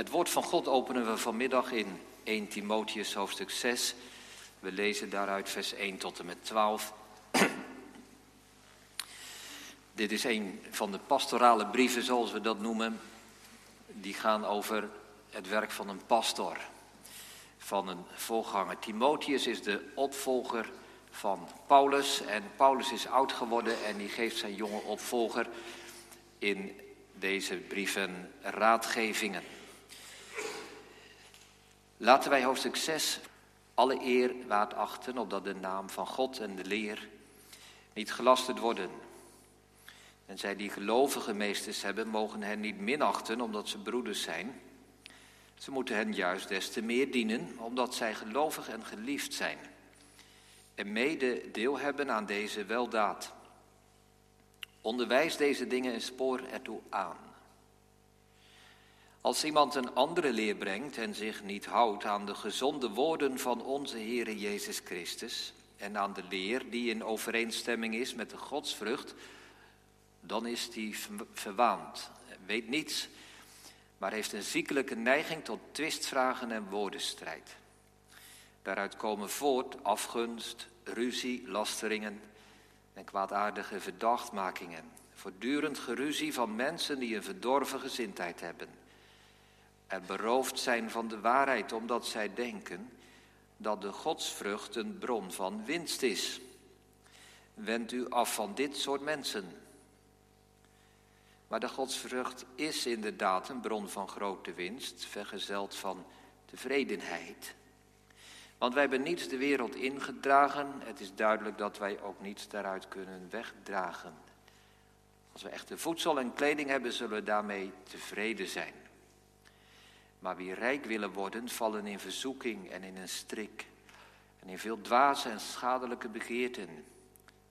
Het woord van God openen we vanmiddag in 1 Timotheus hoofdstuk 6. We lezen daaruit vers 1 tot en met 12. Dit is een van de pastorale brieven, zoals we dat noemen. Die gaan over het werk van een pastor, van een voorganger. Timotheus is de opvolger van Paulus. En Paulus is oud geworden en die geeft zijn jonge opvolger in deze brieven raadgevingen. Laten wij hoofdstuk 6 alle eer waard achten, opdat de naam van God en de leer niet gelasterd worden. En zij die gelovige meesters hebben, mogen hen niet minachten omdat ze broeders zijn. Ze moeten hen juist des te meer dienen, omdat zij gelovig en geliefd zijn. En mede deel hebben aan deze weldaad. Onderwijs deze dingen en spoor ertoe aan. Als iemand een andere leer brengt en zich niet houdt aan de gezonde woorden van onze Heere Jezus Christus en aan de leer die in overeenstemming is met de godsvrucht, dan is die verwaand, weet niets, maar heeft een ziekelijke neiging tot twistvragen en woordenstrijd. Daaruit komen voort afgunst, ruzie, lasteringen en kwaadaardige verdachtmakingen. Voortdurend geruzie van mensen die een verdorven gezindheid hebben. Er beroofd zijn van de waarheid omdat zij denken dat de godsvrucht een bron van winst is. Wend u af van dit soort mensen. Maar de godsvrucht is inderdaad een bron van grote winst, vergezeld van tevredenheid. Want wij hebben niets de wereld ingedragen. Het is duidelijk dat wij ook niets daaruit kunnen wegdragen. Als we echte voedsel en kleding hebben, zullen we daarmee tevreden zijn. Maar wie rijk willen worden, vallen in verzoeking en in een strik. En in veel dwaze en schadelijke begeerten,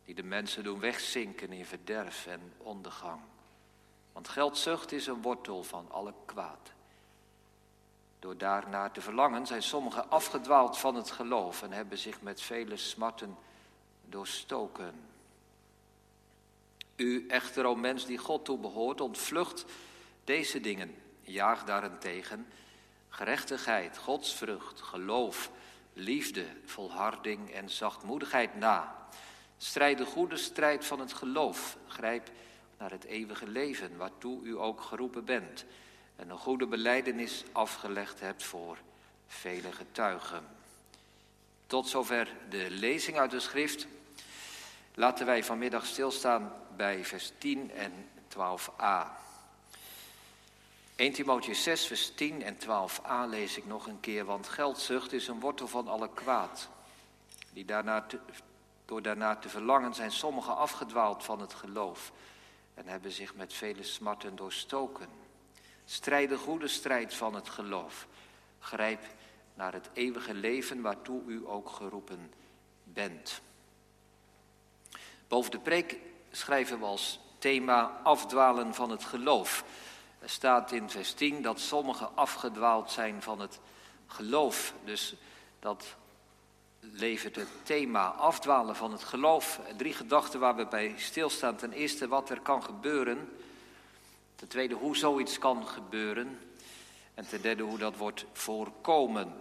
die de mensen doen wegzinken in verderf en ondergang. Want geldzucht is een wortel van alle kwaad. Door daarnaar te verlangen zijn sommigen afgedwaald van het geloof en hebben zich met vele smarten doorstoken. U echter, o mens die God toebehoort, ontvlucht deze dingen. Jaag daarentegen gerechtigheid, godsvrucht, geloof, liefde, volharding en zachtmoedigheid na. Strijd de goede strijd van het geloof. Grijp naar het eeuwige leven, waartoe u ook geroepen bent en een goede beleidenis afgelegd hebt voor vele getuigen. Tot zover de lezing uit de schrift. Laten wij vanmiddag stilstaan bij vers 10 en 12a. 1 Timotheus 6, vers 10 en 12a lees ik nog een keer, want geldzucht is een wortel van alle kwaad. Die daarna door daarna te verlangen zijn sommigen afgedwaald van het geloof en hebben zich met vele smarten doorstoken. Strijd de goede strijd van het geloof. Grijp naar het eeuwige leven waartoe u ook geroepen bent. Boven de preek schrijven we als thema afdwalen van het geloof. Er staat in vers 10 dat sommigen afgedwaald zijn van het geloof. Dus dat levert het thema afdwalen van het geloof. Drie gedachten waar we bij stilstaan. Ten eerste wat er kan gebeuren Ten tweede, hoe zoiets kan gebeuren. En ten derde, hoe dat wordt voorkomen.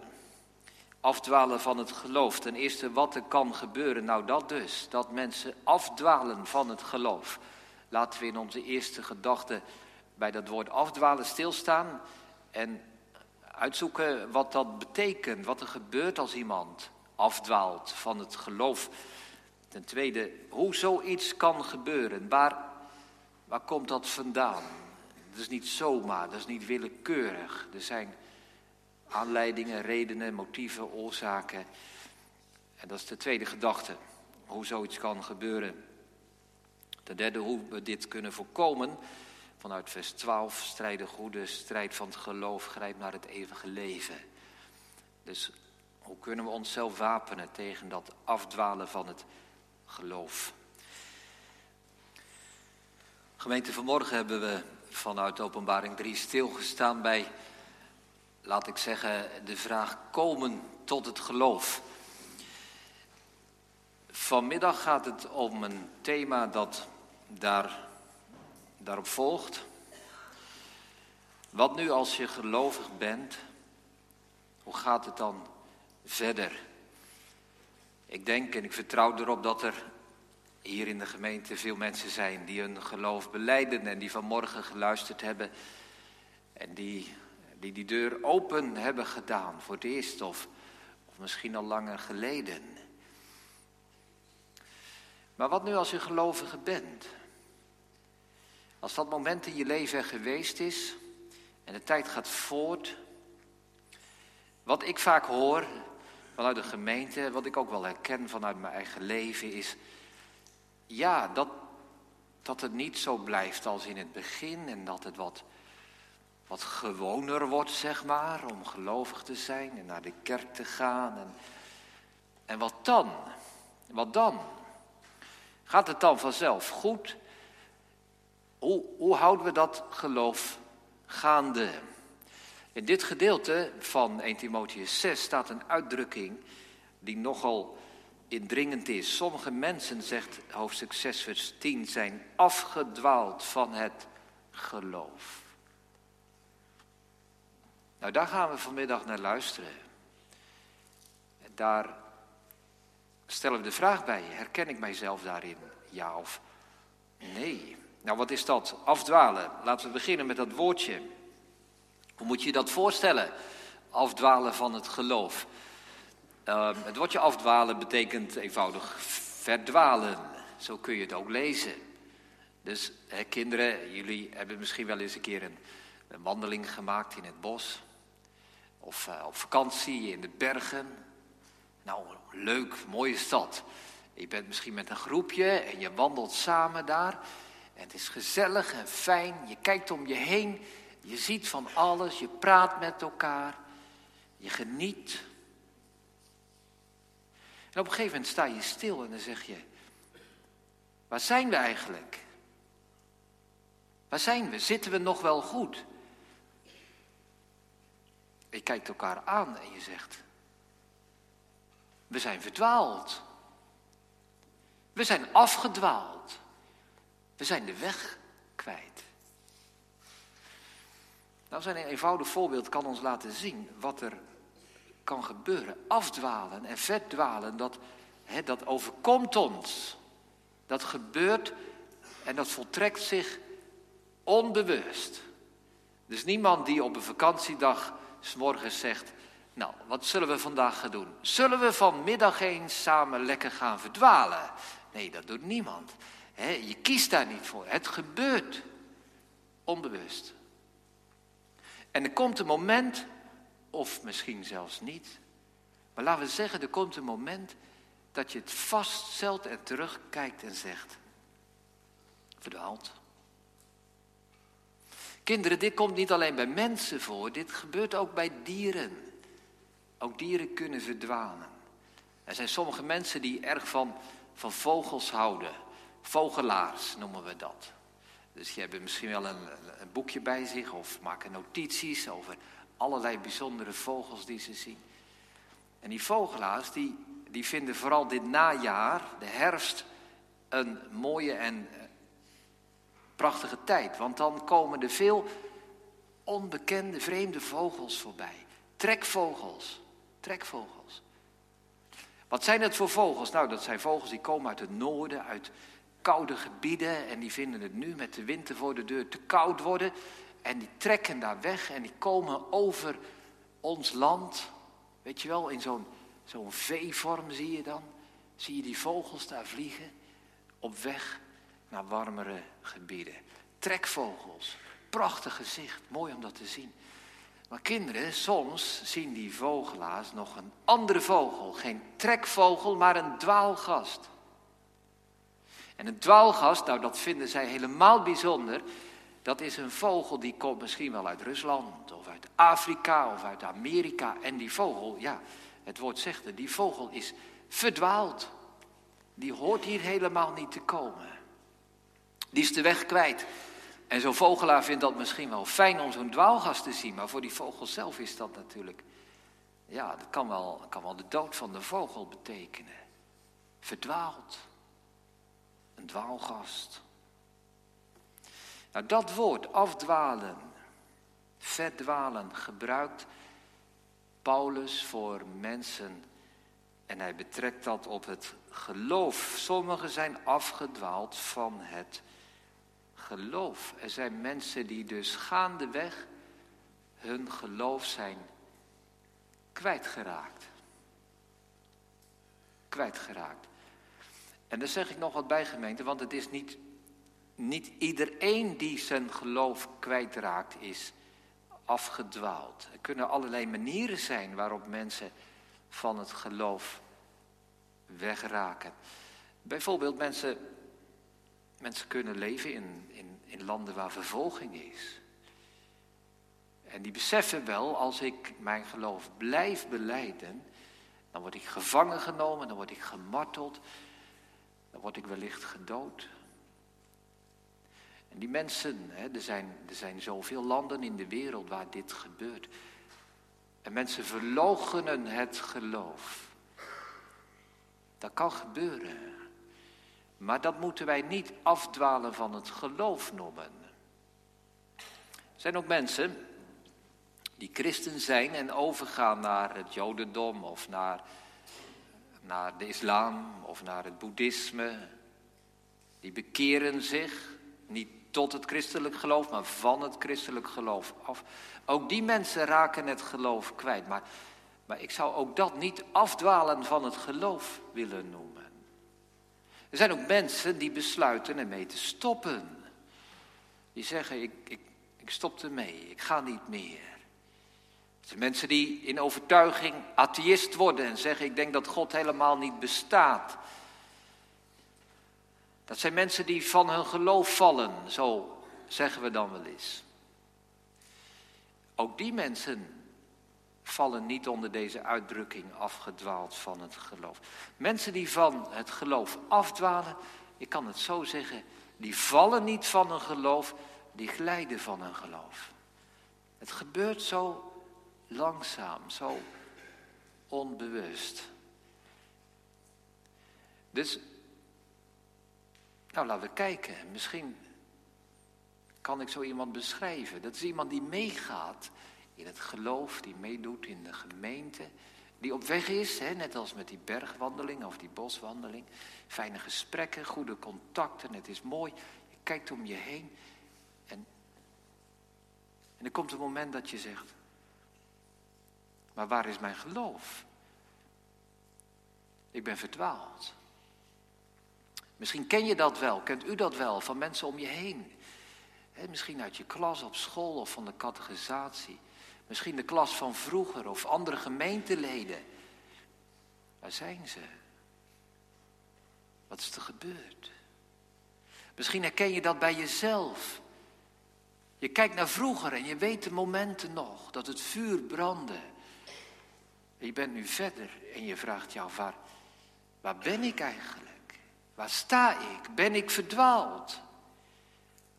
Afdwalen van het geloof. Ten eerste, wat er kan gebeuren. Nou, dat dus. Dat mensen afdwalen van het geloof. Laten we in onze eerste gedachte bij dat woord afdwalen stilstaan. En uitzoeken wat dat betekent. Wat er gebeurt als iemand afdwaalt van het geloof. Ten tweede, hoe zoiets kan gebeuren. Waar, waar komt dat vandaan? Dat is niet zomaar, dat is niet willekeurig. Er zijn aanleidingen, redenen, motieven, oorzaken. En dat is de tweede gedachte, hoe zoiets kan gebeuren. Ten derde, hoe we dit kunnen voorkomen. Vanuit vers 12, strijden goede, strijd van het geloof, grijp naar het eeuwige leven. Dus hoe kunnen we onszelf wapenen tegen dat afdwalen van het geloof? Gemeente, vanmorgen hebben we vanuit Openbaring 3 stilgestaan bij, laat ik zeggen, de vraag komen tot het geloof. Vanmiddag gaat het om een thema dat daar, daarop volgt. Wat nu als je gelovig bent? Hoe gaat het dan verder? Ik denk en ik vertrouw erop dat er hier in de gemeente veel mensen zijn die hun geloof beleiden en die vanmorgen geluisterd hebben en die die, deur open hebben gedaan voor het eerst of, of misschien al langer geleden. Maar wat nu als je gelovige bent? Als dat moment in je leven geweest is en de tijd gaat voort. Wat ik vaak hoor vanuit de gemeente, wat ik ook wel herken vanuit mijn eigen leven, is ja, dat, dat het niet zo blijft als in het begin en dat het wat, wat gewoner wordt, zeg maar, om gelovig te zijn en naar de kerk te gaan. En, en wat dan? Wat dan? Gaat het dan vanzelf goed? Hoe, hoe houden we dat geloof gaande? In dit gedeelte van 1 Timotheus 6 staat een uitdrukking die nogal indringend is. Sommige mensen, zegt hoofdstuk 6, vers 10, zijn afgedwaald van het geloof. Nou, daar gaan we vanmiddag naar luisteren. Daar stellen we de vraag bij, herken ik mijzelf daarin? Ja of nee? Nou, wat is dat? Afdwalen. Laten we beginnen met dat woordje. Hoe moet je dat voorstellen? Afdwalen van het geloof. Uh, het woordje afdwalen betekent eenvoudig verdwalen. Zo kun je het ook lezen. Dus hè, kinderen, jullie hebben misschien wel eens een keer een, wandeling gemaakt in het bos. Of uh, op vakantie in de bergen. Nou, leuk, mooie stad. Je bent misschien met een groepje en je wandelt samen daar. Het is gezellig en fijn. Je kijkt om je heen. Je ziet van alles. Je praat met elkaar. Je geniet. En op een gegeven moment sta je stil en dan zeg je: Waar zijn we eigenlijk? Waar zijn we? Zitten we nog wel goed? Je kijkt elkaar aan en je zegt: We zijn verdwaald. We zijn afgedwaald. We zijn de weg kwijt. Nou, zijn een eenvoudig voorbeeld kan ons laten zien wat er kan gebeuren. Afdwalen en verdwalen, dat, dat overkomt ons. Dat gebeurt en dat voltrekt zich onbewust. Dus niemand die op een vakantiedag s'morgens zegt: Nou, wat zullen we vandaag gaan doen? Zullen we vanmiddag eens samen lekker gaan verdwalen? Nee, dat doet niemand. Je kiest daar niet voor. Het gebeurt onbewust. En er komt een moment, of misschien zelfs niet, maar laten we zeggen, er komt een moment dat je het vaststelt en terugkijkt en zegt, verdwaald. Kinderen, dit komt niet alleen bij mensen voor, dit gebeurt ook bij dieren. Ook dieren kunnen verdwalen. Er zijn sommige mensen die erg van van vogels houden. Vogelaars noemen we dat. Dus je hebt misschien wel een, een boekje bij zich of maken notities over allerlei bijzondere vogels die ze zien. En die vogelaars die, die vinden vooral dit najaar, de herfst, een mooie en eh, prachtige tijd. Want dan komen er veel onbekende, vreemde vogels voorbij. Trekvogels, trekvogels. Wat zijn het voor vogels? Nou, dat zijn vogels die komen uit het noorden, uit koude gebieden. En die vinden het nu met de winter voor de deur te koud worden. En die trekken daar weg en die komen over ons land. Weet je wel, in zo'n zo'n V-vorm zie je dan. Zie je die vogels daar vliegen op weg naar warmere gebieden. Trekvogels, prachtig gezicht, mooi om dat te zien. Maar kinderen, soms zien die vogelaars nog een andere vogel. Geen trekvogel, maar een dwaalgast. En een dwaalgast, nou dat vinden zij helemaal bijzonder. Dat is een vogel die komt misschien wel uit Rusland of uit Afrika of uit Amerika. En die vogel, ja, het woord zegt het, die vogel is verdwaald. Die hoort hier helemaal niet te komen. Die is de weg kwijt. En zo'n vogelaar vindt dat misschien wel fijn om zo'n dwaalgast te zien, maar voor die vogel zelf is dat natuurlijk, ja, dat kan wel, kan wel de dood van de vogel betekenen. Verdwaald. Een dwaalgast. Nou, dat woord, afdwalen, Verdwalen gebruikt Paulus voor mensen en hij betrekt dat op het geloof. Sommigen zijn afgedwaald van het geloof. Er zijn mensen die dus gaandeweg hun geloof zijn kwijtgeraakt. Kwijtgeraakt. En daar zeg ik nog wat bij gemeente, want het is niet, niet iedereen die zijn geloof kwijtraakt is afgedwaald. Er kunnen allerlei manieren zijn waarop mensen van het geloof wegraken. Bijvoorbeeld mensen, mensen kunnen leven in, in, in landen waar vervolging is. En die beseffen wel, als ik mijn geloof blijf beleiden, dan word ik gevangen genomen, dan word ik gemarteld, dan word ik wellicht gedood. En die mensen, hè, er, zijn, er zijn zoveel landen in de wereld waar dit gebeurt. En mensen verloochenen het geloof. Dat kan gebeuren. Maar dat moeten wij niet afdwalen van het geloof noemen. Er zijn ook mensen die christen zijn en overgaan naar het jodendom of naar, naar de islam of naar het boeddhisme. Die bekeren zich niet tot het christelijk geloof, maar van het christelijk geloof af. Ook die mensen raken het geloof kwijt. Maar, maar ik zou ook dat niet afdwalen van het geloof willen noemen. Er zijn ook mensen die besluiten ermee te stoppen. Die zeggen, ik, ik, ik stop ermee, ik ga niet meer. Zijn mensen die in overtuiging atheïst worden en zeggen, ik denk dat God helemaal niet bestaat. Dat zijn mensen die van hun geloof vallen, zo zeggen we dan wel eens. Ook die mensen vallen niet onder deze uitdrukking afgedwaald van het geloof. Mensen die van het geloof afdwalen, je kan het zo zeggen, die vallen niet van een geloof, die glijden van een geloof. Het gebeurt zo langzaam, zo onbewust. Dus nou, laten we kijken. Misschien kan ik zo iemand beschrijven. Dat is iemand die meegaat in het geloof, die meedoet in de gemeente. Die op weg is, hè, net als met die bergwandeling of die boswandeling. Fijne gesprekken, goede contacten, het is mooi. Je kijkt om je heen. En, en er komt een moment dat je zegt, maar waar is mijn geloof? Ik ben verdwaald. Misschien ken je dat wel, kent u dat wel van mensen om je heen. misschien uit je klas op school of van de categorisatie. Misschien de klas van vroeger of andere gemeenteleden. Waar zijn ze? Wat is er gebeurd? Misschien herken je dat bij jezelf. Je kijkt naar vroeger en je weet de momenten nog dat het vuur brandde. Je bent nu verder en je vraagt jou, waar, waar ben ik eigenlijk? Waar sta ik? Ben ik verdwaald?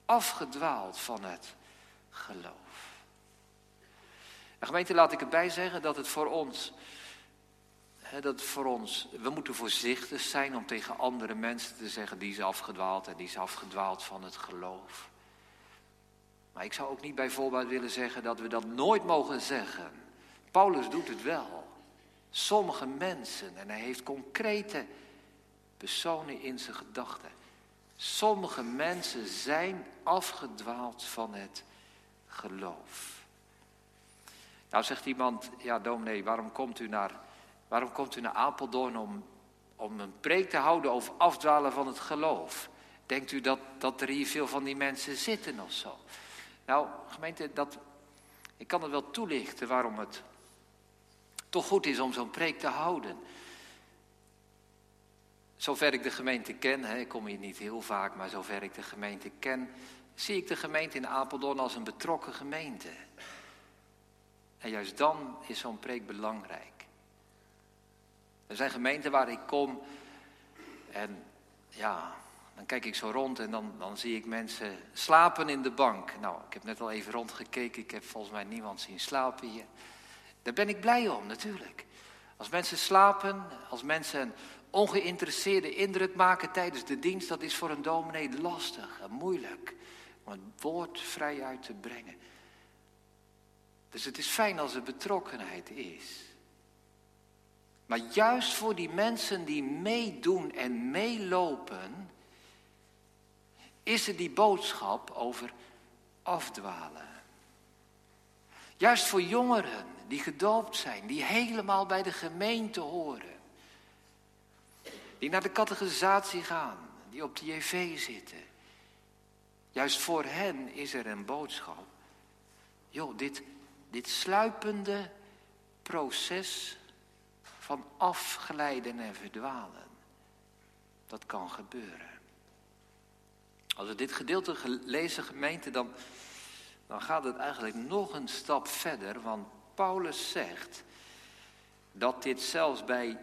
Afgedwaald van het geloof. En gemeente, laat ik erbij zeggen dat het voor ons, hè, dat voor ons, we moeten voorzichtig zijn om tegen andere mensen te zeggen, die is afgedwaald en die is afgedwaald van het geloof. Maar ik zou ook niet bijvoorbeeld willen zeggen dat we dat nooit mogen zeggen. Paulus doet het wel. Sommige mensen, en hij heeft concrete personen in zijn gedachten. Sommige mensen zijn afgedwaald van het geloof. Nou zegt iemand, ja dominee, waarom komt u naar, waarom komt u naar Apeldoorn om, om een preek te houden over afdwalen van het geloof? Denkt u dat, dat er hier veel van die mensen zitten of zo? Nou, gemeente, dat, ik kan het wel toelichten waarom het toch goed is om zo'n preek te houden. Zover ik de gemeente ken, hè, ik kom hier niet heel vaak, maar zover ik de gemeente ken, zie ik de gemeente in Apeldoorn als een betrokken gemeente. En juist dan is zo'n preek belangrijk. Er zijn gemeenten waar ik kom en ja, dan kijk ik zo rond en dan, dan zie ik mensen slapen in de bank. Nou, ik heb net al even rondgekeken, ik heb volgens mij niemand zien slapen hier. Daar ben ik blij om, natuurlijk. Als mensen slapen, als mensen ongeïnteresseerde indruk maken tijdens de dienst, dat is voor een dominee lastig en moeilijk om het woord vrij uit te brengen. Dus het is fijn als er betrokkenheid is. Maar juist voor die mensen die meedoen en meelopen, is er die boodschap over afdwalen. Juist voor jongeren die gedoopt zijn, die helemaal bij de gemeente horen. Die naar de categorisatie gaan, die op de JV zitten. Juist voor hen is er een boodschap. Joh, dit, dit sluipende proces van afglijden en verdwalen, dat kan gebeuren. Als we dit gedeelte lezen, gemeente, dan, dan gaat het eigenlijk nog een stap verder. Want Paulus zegt dat dit zelfs bij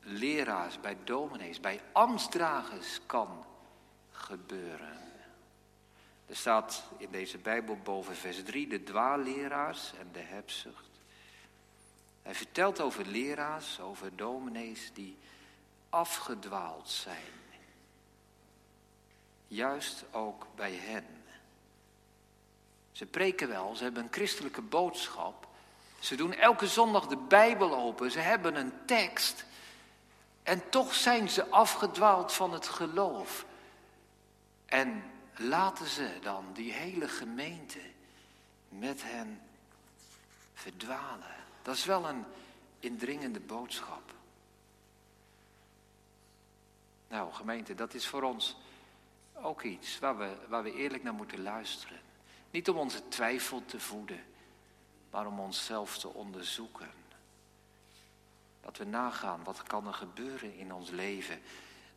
leraars, bij dominees, bij ambtsdragers kan gebeuren. Er staat in deze Bijbel boven vers 3 de dwaalleraars en de hebzucht. Hij vertelt over leraars, over dominees die afgedwaald zijn. Juist ook bij hen. Ze preken wel, ze hebben een christelijke boodschap. Ze doen elke zondag de Bijbel open, ze hebben een tekst. En toch zijn ze afgedwaald van het geloof. En laten ze dan die hele gemeente met hen verdwalen. Dat is wel een indringende boodschap. Nou, gemeente, dat is voor ons ook iets waar we, waar we eerlijk naar moeten luisteren. Niet om onze twijfel te voeden, maar om onszelf te onderzoeken. Dat we nagaan, wat kan er gebeuren in ons leven.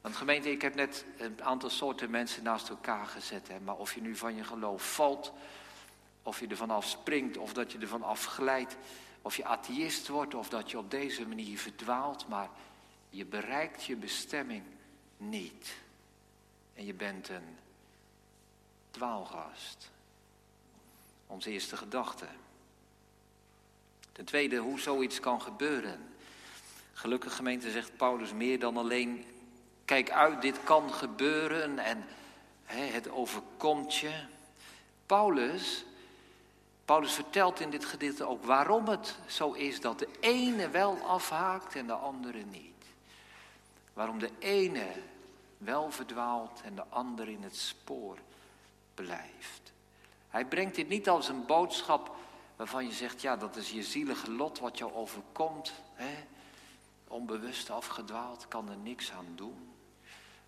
Want gemeente, ik heb net een aantal soorten mensen naast elkaar gezet. Hè, maar of je nu van je geloof valt, of je ervan afspringt, of dat je ervan afglijdt. Of je atheïst wordt, of dat je op deze manier verdwaalt. Maar je bereikt je bestemming niet. En je bent een dwaalgast. Onze eerste gedachte. Ten tweede, hoe zoiets kan gebeuren. Gelukkig gemeente zegt Paulus meer dan alleen, kijk uit, dit kan gebeuren en het overkomt je. Paulus, Paulus vertelt in dit gedeelte ook waarom het zo is dat de ene wel afhaakt en de andere niet. Waarom de ene wel verdwaalt en de ander in het spoor blijft. Hij brengt dit niet als een boodschap waarvan je zegt, ja, dat is je zielige lot wat jou overkomt. Hè? Onbewust afgedwaald, kan er niks aan doen.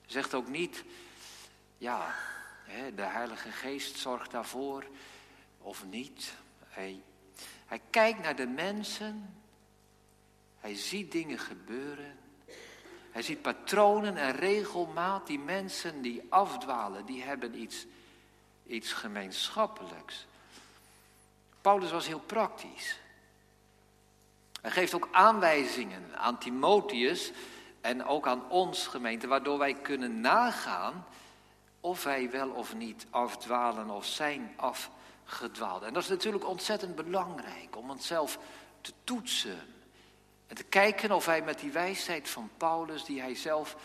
Zegt ook niet, ja, hè, de Heilige Geest zorgt daarvoor of niet. Hij, hij kijkt naar de mensen, hij ziet dingen gebeuren hij ziet patronen en regelmaat. Die mensen die afdwalen, die hebben iets, iets gemeenschappelijks. Paulus was heel praktisch. Hij geeft ook aanwijzingen aan Timotheus en ook aan ons gemeente, waardoor wij kunnen nagaan of wij wel of niet afdwalen of zijn afgedwaald. En dat is natuurlijk ontzettend belangrijk om onszelf te toetsen. En te kijken of hij met die wijsheid van Paulus, die hij zelf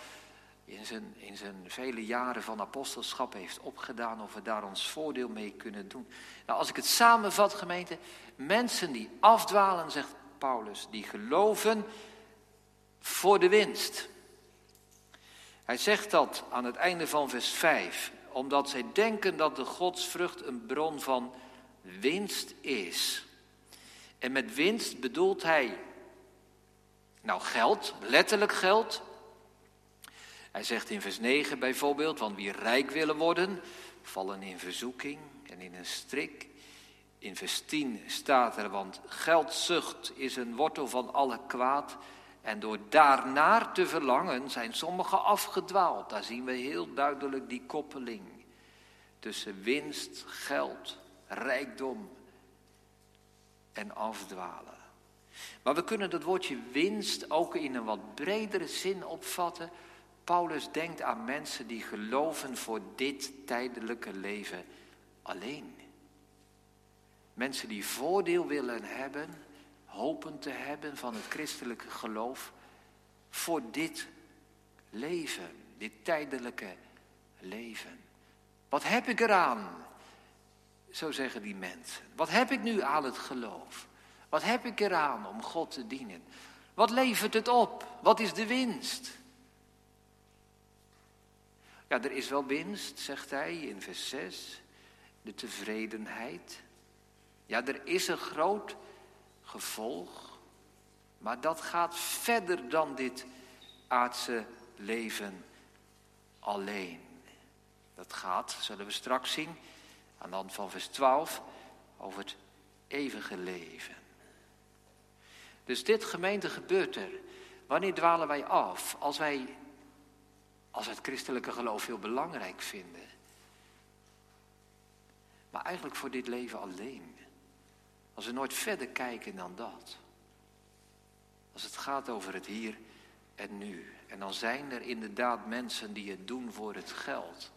in zijn, in zijn vele jaren van apostelschap heeft opgedaan, of we daar ons voordeel mee kunnen doen. Nou, als ik het samenvat, gemeente, mensen die afdwalen, zegt Paulus, die geloven voor de winst. Hij zegt dat aan het einde van vers 5, omdat zij denken dat de godsvrucht een bron van winst is. En met winst bedoelt hij nou, geld, letterlijk geld. Hij zegt in vers 9 bijvoorbeeld, want wie rijk willen worden, vallen in verzoeking en in een strik. In vers 10 staat er, want geldzucht is een wortel van alle kwaad. En door daarnaar te verlangen zijn sommigen afgedwaald. Daar zien we heel duidelijk die koppeling tussen winst, geld, rijkdom en afdwalen. Maar we kunnen dat woordje winst ook in een wat bredere zin opvatten. Paulus denkt aan mensen die geloven voor dit tijdelijke leven alleen. Mensen die voordeel willen hebben, hopen te hebben van het christelijke geloof voor dit leven, dit tijdelijke leven. Wat heb ik eraan? Zo zeggen die mensen. Wat heb ik nu aan het geloof? Wat heb ik eraan om God te dienen? Wat levert het op? Wat is de winst? Ja, er is wel winst, zegt hij in vers 6. De tevredenheid. Ja, er is een groot gevolg. Maar dat gaat verder dan dit aardse leven alleen. Dat gaat, zullen we straks zien, aan de hand van vers 12, over het eeuwige leven. Dus dit gemeente gebeurt er. Wanneer dwalen wij af? Als wij als het christelijke geloof heel belangrijk vinden. Maar eigenlijk voor dit leven alleen. Als we nooit verder kijken dan dat. Als het gaat over het hier en nu. En dan zijn er inderdaad mensen die het doen voor het geld.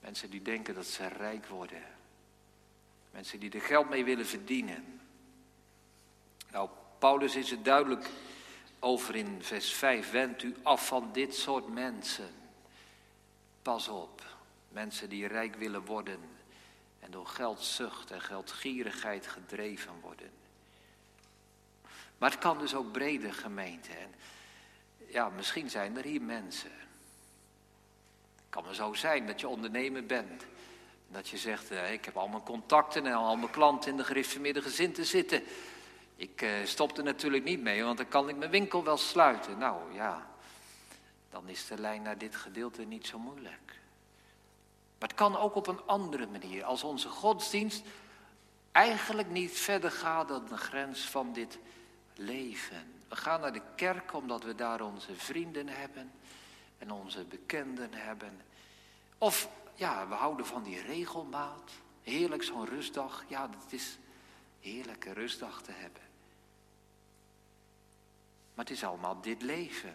Mensen die denken dat ze rijk worden. Mensen die er geld mee willen verdienen. Nou, Paulus is het duidelijk over in vers 5. Wend u af van dit soort mensen. Pas op. Mensen die rijk willen worden en door geldzucht en geldgierigheid gedreven worden. Maar het kan dus ook breder gemeente. En ja, misschien zijn er hier mensen. Het kan maar zo zijn dat je ondernemer bent. Dat je zegt, eh, ik heb al mijn contacten en al mijn klanten in de gereformeerde gezin te zitten. Ik uh, stop er natuurlijk niet mee, want dan kan ik mijn winkel wel sluiten. Nou ja, dan is de lijn naar dit gedeelte niet zo moeilijk. Maar het kan ook op een andere manier. Als onze godsdienst eigenlijk niet verder gaat dan de grens van dit leven. We gaan naar de kerk omdat we daar onze vrienden hebben en onze bekenden hebben. Of ja, we houden van die regelmaat. Heerlijk zo'n rustdag. Ja, het is heerlijke rustdag te hebben. Maar het is allemaal dit leven.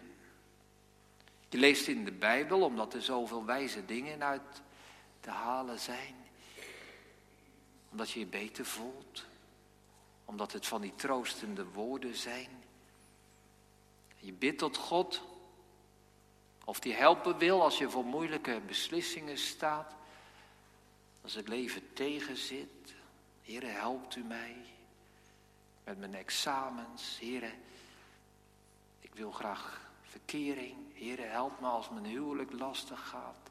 Je leest in de Bijbel omdat er zoveel wijze dingen uit te halen zijn. Omdat je je beter voelt. Omdat het van die troostende woorden zijn. Je bidt tot God. Of die helpen wil als je voor moeilijke beslissingen staat. Als het leven tegenzit. Heere, helpt u mij. Met mijn examens. Heere, ik wil graag verkering. Heere, help me als mijn huwelijk lastig gaat.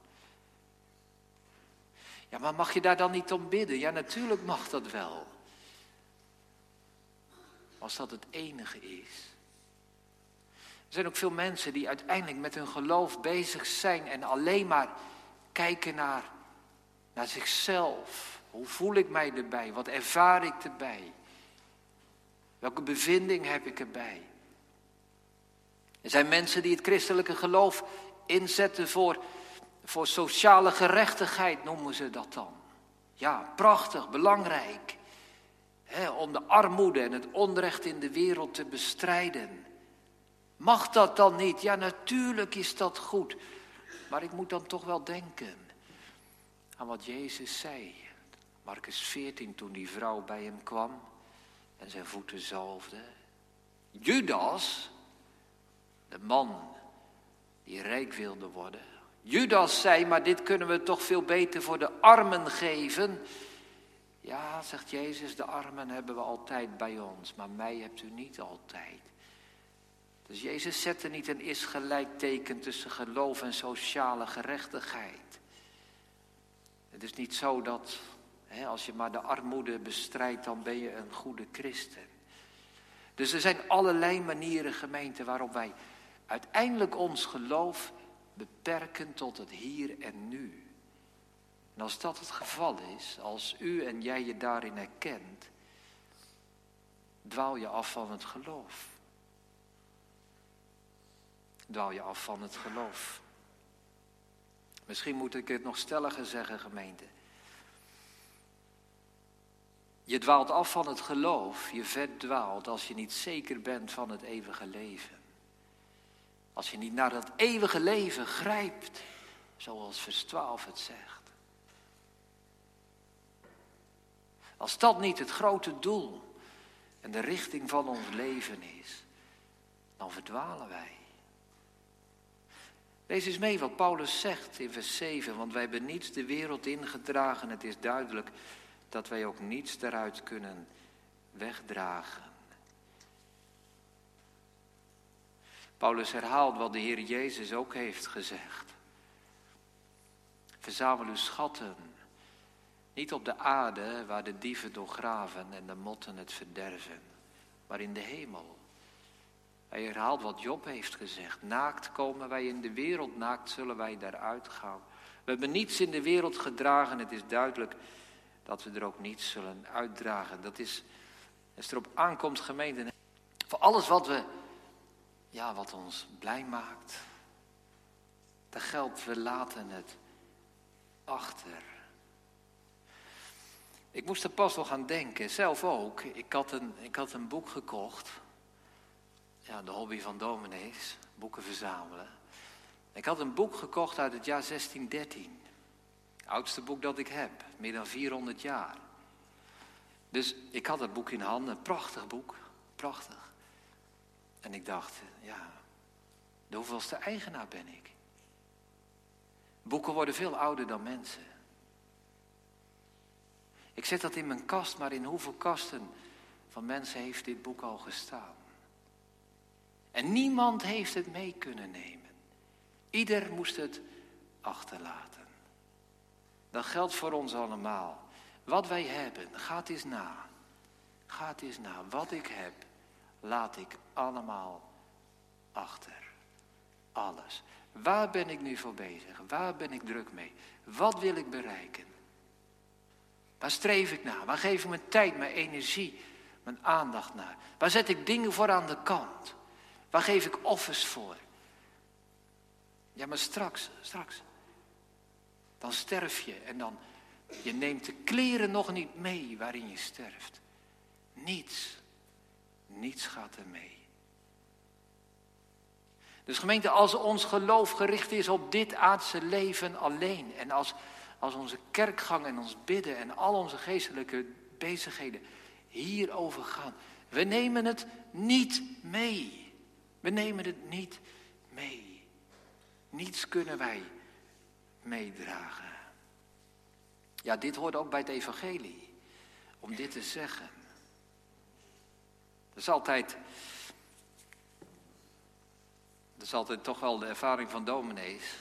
Ja, maar mag je daar dan niet om bidden? Ja, natuurlijk mag dat wel. Als dat het enige is. Er zijn ook veel mensen die uiteindelijk met hun geloof bezig zijn en alleen maar kijken naar, naar zichzelf. Hoe voel ik mij erbij? Wat ervaar ik erbij? Welke bevinding heb ik erbij? Er zijn mensen die het christelijke geloof inzetten voor voor sociale gerechtigheid noemen ze dat dan. Ja, prachtig, belangrijk. om de armoede en het onrecht in de wereld te bestrijden. Mag dat dan niet? Ja, natuurlijk is dat goed. Maar ik moet dan toch wel denken aan wat Jezus zei. Marcus 14, toen die vrouw bij hem kwam en zijn voeten zalfde. Judas, de man die rijk wilde worden, Judas zei, maar dit kunnen we toch veel beter voor de armen geven. Ja, zegt Jezus, de armen hebben we altijd bij ons, maar mij hebt u niet altijd. Dus Jezus zette niet een is gelijkteken tussen geloof en sociale gerechtigheid. Het is niet zo dat hè, als je maar de armoede bestrijdt, dan ben je een goede christen. Dus er zijn allerlei manieren, gemeente, waarop wij uiteindelijk ons geloof beperken tot het hier en nu. En als dat het geval is, als u en jij je daarin herkent, dwaal je af van het geloof. Dwaal je af van het geloof. Misschien moet ik het nog stelliger zeggen, gemeente. Je dwaalt af van het geloof, je verdwaalt als je niet zeker bent van het eeuwige leven. Als je niet naar dat eeuwige leven grijpt, zoals vers 12 het zegt. Als dat niet het grote doel en de richting van ons leven is, dan verdwalen wij. Lees eens mee wat Paulus zegt in vers 7, want wij hebben niets de wereld ingedragen. Het is duidelijk dat wij ook niets daaruit kunnen wegdragen. Paulus herhaalt wat de Heer Jezus ook heeft gezegd. Verzamel uw schatten, niet op de aarde waar de dieven doorgraven en de motten het verderven, maar in de hemel. Hij herhaalt wat Job heeft gezegd. Naakt komen wij in de wereld, naakt zullen wij daaruit gaan. We hebben niets in de wereld gedragen. Het is duidelijk dat we er ook niets zullen uitdragen. Dat is, als het erop aankomt, gemeente, voor alles wat we, ja, wat ons blij maakt. Dat geldt, we laten het achter. Ik moest er pas wel gaan denken, zelf ook. Ik had een, ik had een boek gekocht ja, de hobby van dominees, boeken verzamelen. Ik had een boek gekocht uit het jaar 1613. Het oudste boek dat ik heb, meer dan 400 jaar. Dus ik had het boek in handen, prachtig boek, prachtig. En ik dacht, ja, de hoeveelste eigenaar ben ik? Boeken worden veel ouder dan mensen. Ik zet dat in mijn kast, maar in hoeveel kasten van mensen heeft dit boek al gestaan? En niemand heeft het mee kunnen nemen. Ieder moest het achterlaten. Dat geldt voor ons allemaal. Wat wij hebben, gaat eens na. Gaat eens na. Wat ik heb, laat ik allemaal achter. Alles. Waar ben ik nu voor bezig? Waar ben ik druk mee? Wat wil ik bereiken? Waar streef ik naar? Waar geef ik mijn tijd, mijn energie, mijn aandacht naar? Waar zet ik dingen voor aan de kant? Waar geef ik offers voor? Ja, maar straks, straks. Dan sterf je en dan, je neemt de kleren nog niet mee waarin je sterft. Niets, niets gaat er mee. Dus gemeente, als ons geloof gericht is op dit aardse leven alleen en als, als onze kerkgang en ons bidden en al onze geestelijke bezigheden hierover gaan, we nemen het niet mee. We nemen het niet mee. Niets kunnen wij meedragen. Ja, dit hoort ook bij het evangelie. Om dit te zeggen. Dat is altijd. Dat is altijd toch wel de ervaring van dominees.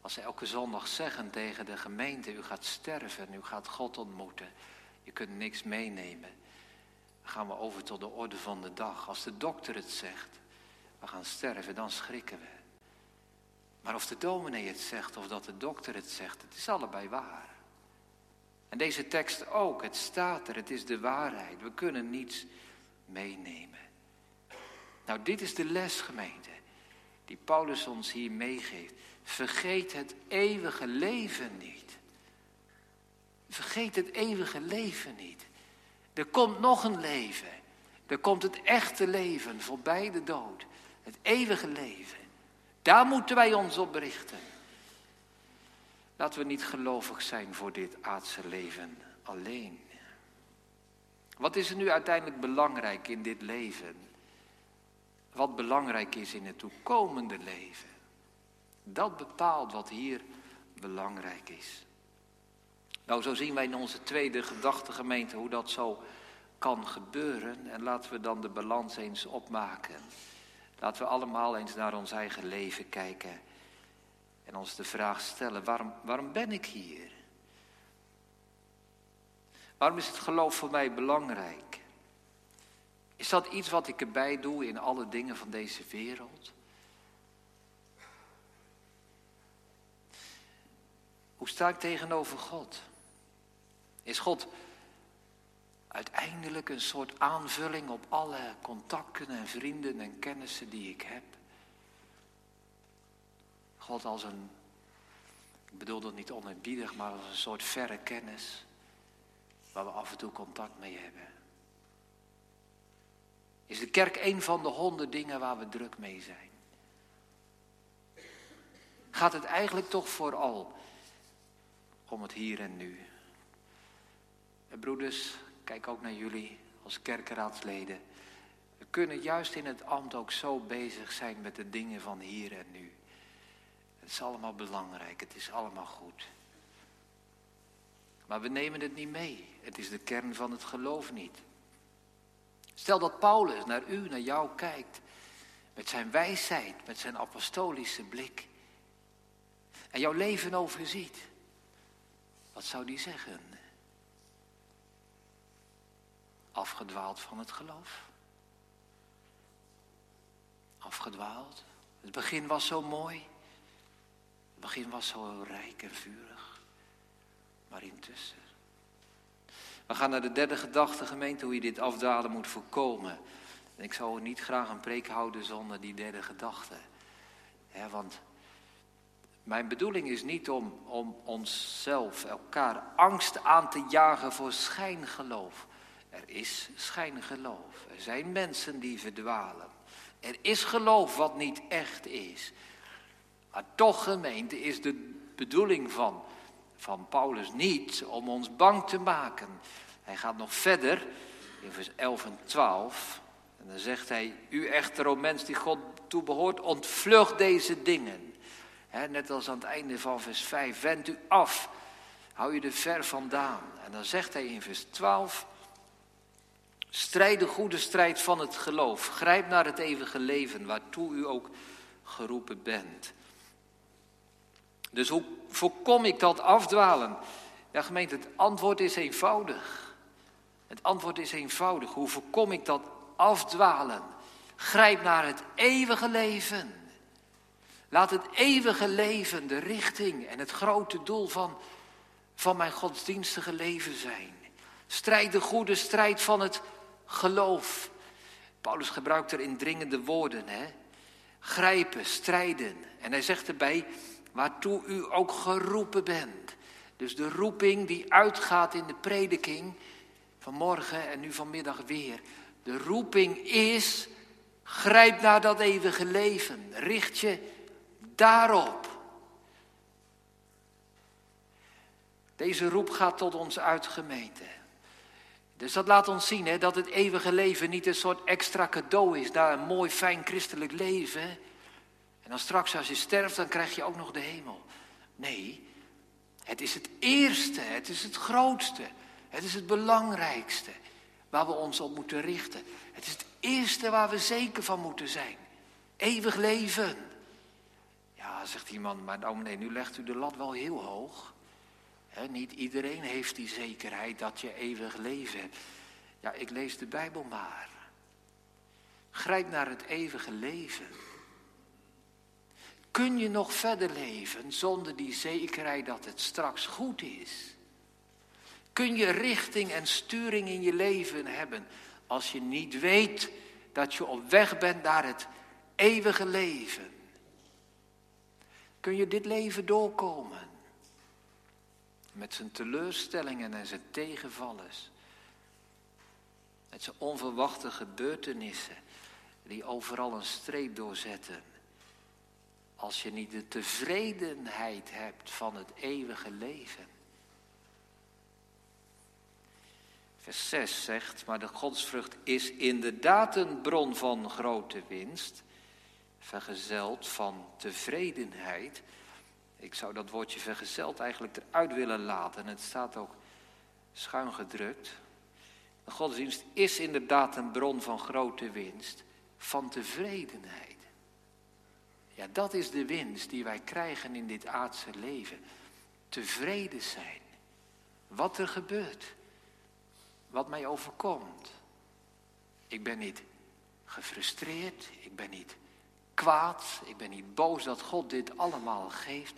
Als ze elke zondag zeggen tegen de gemeente: U gaat sterven, u gaat God ontmoeten. Je kunt niks meenemen. Dan gaan we over tot de orde van de dag. Als de dokter het zegt we gaan sterven, dan schrikken we. Maar of de dominee het zegt of dat de dokter het zegt, het is allebei waar. En deze tekst ook, het staat er, het is de waarheid. We kunnen niets meenemen. Nou, dit is de les, gemeente, die Paulus ons hier meegeeft. Vergeet het eeuwige leven niet. Vergeet het eeuwige leven niet. Er komt nog een leven. Er komt het echte leven voorbij de dood. Het eeuwige leven. Daar moeten wij ons op richten. Laten we niet gelovig zijn voor dit aardse leven alleen. Wat is er nu uiteindelijk belangrijk in dit leven? Wat belangrijk is in het toekomende leven? Dat bepaalt wat hier belangrijk is. Nou, zo zien wij in onze tweede gedachtegemeente hoe dat zo kan gebeuren. En laten we dan de balans eens opmaken. Laten we allemaal eens naar ons eigen leven kijken en ons de vraag stellen, waarom, waarom ben ik hier? Waarom is het geloof voor mij belangrijk? Is dat iets wat ik erbij doe in alle dingen van deze wereld? Hoe sta ik tegenover God? Is God uiteindelijk een soort aanvulling op alle contacten en vrienden en kennissen die ik heb. God als een, ik bedoel dat niet onerbiedig, maar als een soort verre kennis waar we af en toe contact mee hebben. Is de kerk een van de honderd dingen waar we druk mee zijn? Gaat het eigenlijk toch vooral om het hier en nu? En broeders, kijk ook naar jullie als kerkenraadsleden. We kunnen juist in het ambt ook zo bezig zijn met de dingen van hier en nu. Het is allemaal belangrijk, het is allemaal goed. Maar we nemen het niet mee. Het is de kern van het geloof niet. Stel dat Paulus naar u, naar jou kijkt. Met zijn wijsheid, met zijn apostolische blik. En jouw leven overziet. Wat zou die zeggen? Afgedwaald van het geloof. Afgedwaald. Het begin was zo mooi. Het begin was zo rijk en vurig. Maar intussen. We gaan naar de derde gedachte, gemeente, hoe je dit afdwalen moet voorkomen. En ik zou niet graag een preek houden zonder die derde gedachte. want mijn bedoeling is niet om, om onszelf, elkaar, angst aan te jagen voor schijngeloof. Er is schijngeloof. Er zijn mensen die verdwalen. Er is geloof wat niet echt is. Maar toch, gemeente, is de bedoeling van, van Paulus niet om ons bang te maken. Hij gaat nog verder in vers 11 en 12. En dan zegt hij, u echter, o mens die God toebehoort, ontvlucht deze dingen. net als aan het einde van vers 5, wend u af, hou je er ver vandaan. En dan zegt hij in vers 12, strijd de goede strijd van het geloof, grijp naar het eeuwige leven, waartoe u ook geroepen bent. Dus hoe voorkom ik dat afdwalen? Ja, gemeente, het antwoord is eenvoudig. Het antwoord is eenvoudig. Hoe voorkom ik dat afdwalen? Grijp naar het eeuwige leven. Laat het eeuwige leven de richting en het grote doel van, van mijn godsdienstige leven zijn. Strijd de goede strijd van het geloof. Paulus gebruikt er indringende woorden. Hè? Grijpen, strijden. En hij zegt erbij, waartoe u ook geroepen bent. Dus de roeping die uitgaat in de prediking vanmorgen en nu vanmiddag weer. De roeping is, grijp naar dat eeuwige leven. Richt je daarop. Deze roep gaat tot ons uit, gemeente. Dus dat laat ons zien hè, dat het eeuwige leven niet een soort extra cadeau is naar een mooi, fijn christelijk leven. En dan straks als je sterft, dan krijg je ook nog de hemel. Nee, het is het eerste, het is het grootste, het is het belangrijkste waar we ons op moeten richten. Het is het eerste waar we zeker van moeten zijn. Eeuwig leven. Ja, zegt iemand, maar nee, nu legt u de lat wel heel hoog. niet iedereen heeft die zekerheid dat je eeuwig leven hebt. Ja, ik lees de Bijbel maar. Grijp naar het eeuwige leven. Kun je nog verder leven zonder die zekerheid dat het straks goed is? Kun je richting en sturing in je leven hebben als je niet weet dat je op weg bent naar het eeuwige leven? Kun je dit leven doorkomen? Met zijn teleurstellingen en zijn tegenvallers. Met zijn onverwachte gebeurtenissen die overal een streep doorzetten. Als je niet de tevredenheid hebt van het eeuwige leven. Vers 6 zegt, maar de godsvrucht is inderdaad een bron van grote winst, vergezeld van tevredenheid. Ik zou dat woordje vergezeld eigenlijk eruit willen laten. En het staat ook schuin gedrukt. De godsdienst is inderdaad een bron van grote winst, van tevredenheid. Ja, dat is de winst die wij krijgen in dit aardse leven. Tevreden zijn. Wat er gebeurt. Wat mij overkomt. Ik ben niet gefrustreerd. Ik ben niet kwaad. Ik ben niet boos dat God dit allemaal geeft.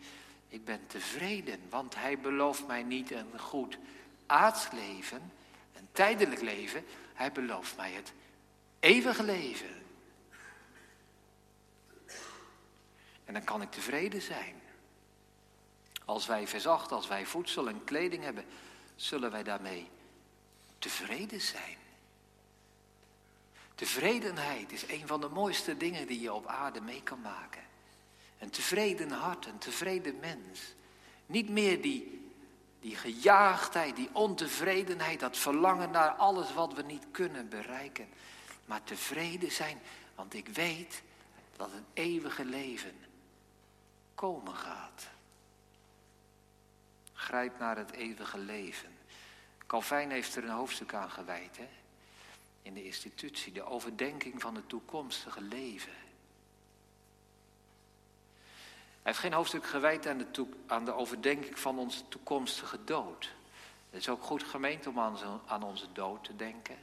Ik ben tevreden, want Hij belooft mij niet een goed aards leven, een tijdelijk leven. Hij belooft mij het eeuwige leven. En dan kan ik tevreden zijn. Als wij verzacht, als wij voedsel en kleding hebben, zullen wij daarmee tevreden zijn. Tevredenheid is een van de mooiste dingen die je op aarde mee kan maken. Een tevreden hart, een tevreden mens. Niet meer die, die gejaagdheid, die ontevredenheid, dat verlangen naar alles wat we niet kunnen bereiken. Maar tevreden zijn, want ik weet dat het eeuwige leven komen gaat. Grijp naar het eeuwige leven. Calvijn heeft er een hoofdstuk aan gewijd, hè? in de institutie, de overdenking van het toekomstige leven. Hij heeft geen hoofdstuk gewijd aan de, aan de overdenking van onze toekomstige dood. Het is ook goed gemeend om aan, aan onze dood te denken.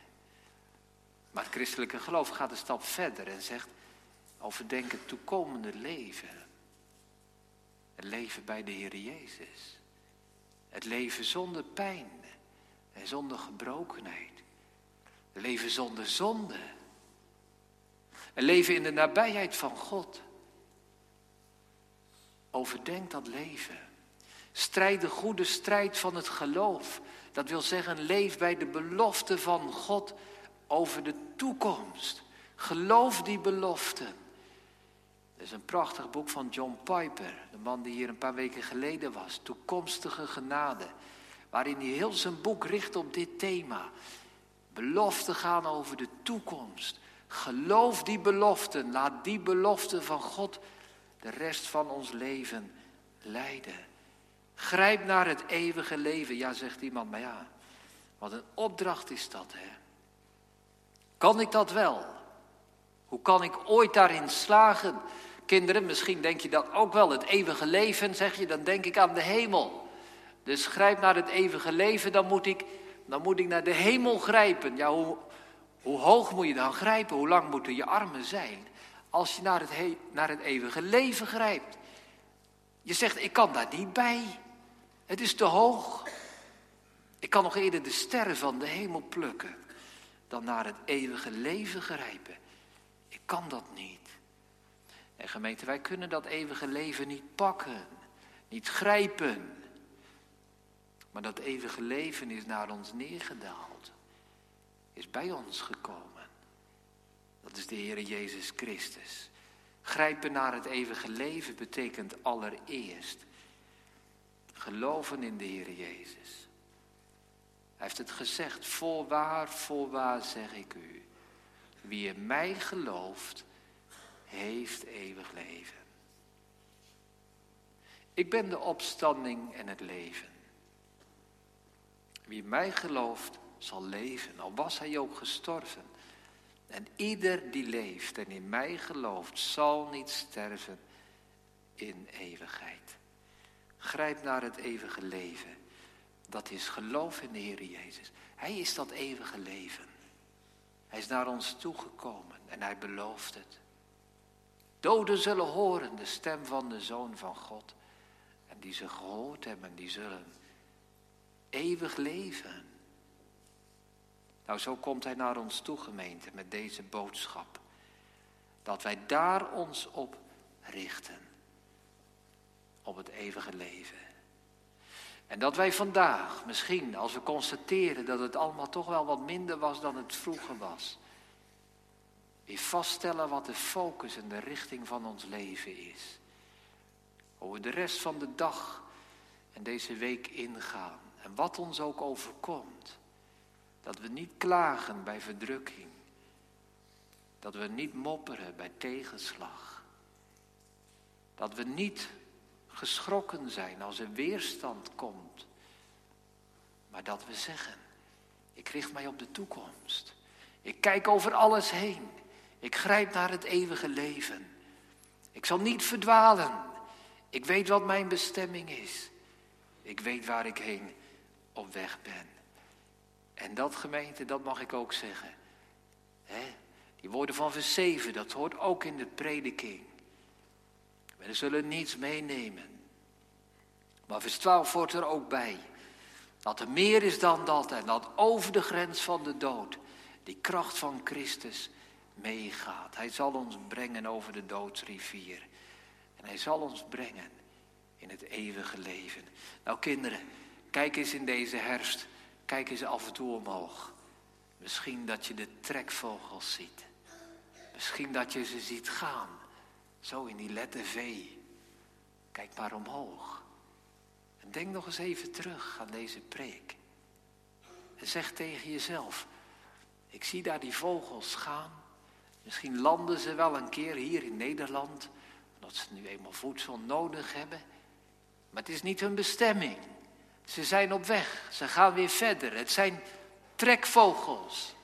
Maar het christelijke geloof gaat een stap verder en zegt: overdenk het toekomende leven. Het leven bij de Heer Jezus. Het leven zonder pijn en zonder gebrokenheid. Het leven zonder zonde. Een leven in de nabijheid van God. Overdenk dat leven. Strijd de goede strijd van het geloof. Dat wil zeggen, leef bij de belofte van God over de toekomst. Geloof die belofte. Dat is een prachtig boek van John Piper, de man die hier een paar weken geleden was. Toekomstige genade. Waarin hij heel zijn boek richt op dit thema. Beloften gaan over de toekomst. Geloof die beloften. Laat die beloften van God de rest van ons leven leiden. Grijp naar het eeuwige leven. Ja, zegt iemand, maar ja, wat een opdracht is dat, hè? Kan ik dat wel? Hoe kan ik ooit daarin slagen? Kinderen, misschien denk je dat ook wel. Het eeuwige leven, zeg je, dan denk ik aan de hemel. Dus grijp naar het eeuwige leven, dan moet ik, dan moet ik naar de hemel grijpen. Ja, hoe, hoe hoog moet je dan grijpen? Hoe lang moeten je armen zijn? Als je naar het, naar het eeuwige leven grijpt. Je zegt, ik kan daar niet bij. Het is te hoog. Ik kan nog eerder de sterren van de hemel plukken dan naar het eeuwige leven grijpen. Kan dat niet. En gemeente, wij kunnen dat eeuwige leven niet pakken, niet grijpen. Maar dat eeuwige leven is naar ons neergedaald, is bij ons gekomen. Dat is de Heer Jezus Christus. Grijpen naar het eeuwige leven betekent allereerst geloven in de Heer Jezus. Hij heeft het gezegd, voorwaar, voorwaar zeg ik u. Wie in mij gelooft, heeft eeuwig leven. Ik ben de opstanding en het leven. Wie mij gelooft, zal leven, al was hij ook gestorven. En ieder die leeft en in mij gelooft, zal niet sterven in eeuwigheid. Grijp naar het eeuwige leven. Dat is geloof in de Heer Jezus. Hij is dat eeuwige leven. Is naar ons toegekomen en hij belooft het. Doden zullen horen de stem van de Zoon van God. En die ze gehoord hebben, die zullen eeuwig leven. Nou, zo komt hij naar ons toe, gemeente, met deze boodschap. Dat wij daar ons op richten. Op het eeuwige leven. En dat wij vandaag, misschien als we constateren dat het allemaal toch wel wat minder was dan het vroeger was, weer vaststellen wat de focus en de richting van ons leven is. Hoe we de rest van de dag en deze week ingaan en wat ons ook overkomt. Dat we niet klagen bij verdrukking. Dat we niet mopperen bij tegenslag. Dat we niet geschrokken zijn als er weerstand komt. Maar dat we zeggen, ik richt mij op de toekomst. Ik kijk over alles heen. Ik grijp naar het eeuwige leven. Ik zal niet verdwalen. Ik weet wat mijn bestemming is. Ik weet waar ik heen op weg ben. En dat gemeente, dat mag ik ook zeggen. Die woorden van vers 7, dat hoort ook in de prediking. We zullen niets meenemen. Maar vers 12 hoort er ook bij. Dat er meer is dan dat en dat over de grens van de dood die kracht van Christus meegaat. Hij zal ons brengen over de doodsrivier. En hij zal ons brengen in het eeuwige leven. Nou kinderen, kijk eens in deze herfst, kijk eens af en toe omhoog. Misschien dat je de trekvogels ziet. Misschien dat je ze ziet gaan. Zo in die letter V. Kijk maar omhoog. En denk nog eens even terug aan deze preek. En zeg tegen jezelf: Ik zie daar die vogels gaan. Misschien landen ze wel een keer hier in Nederland, Omdat ze nu eenmaal voedsel nodig hebben. Maar het is niet hun bestemming. Ze zijn op weg. Ze gaan weer verder. Het zijn trekvogels.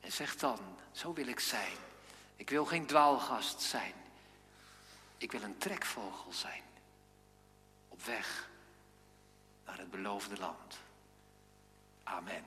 En zeg dan, zo wil ik zijn. Ik wil geen dwaalgast zijn. Ik wil een trekvogel zijn. Op weg naar het beloofde land. Amen.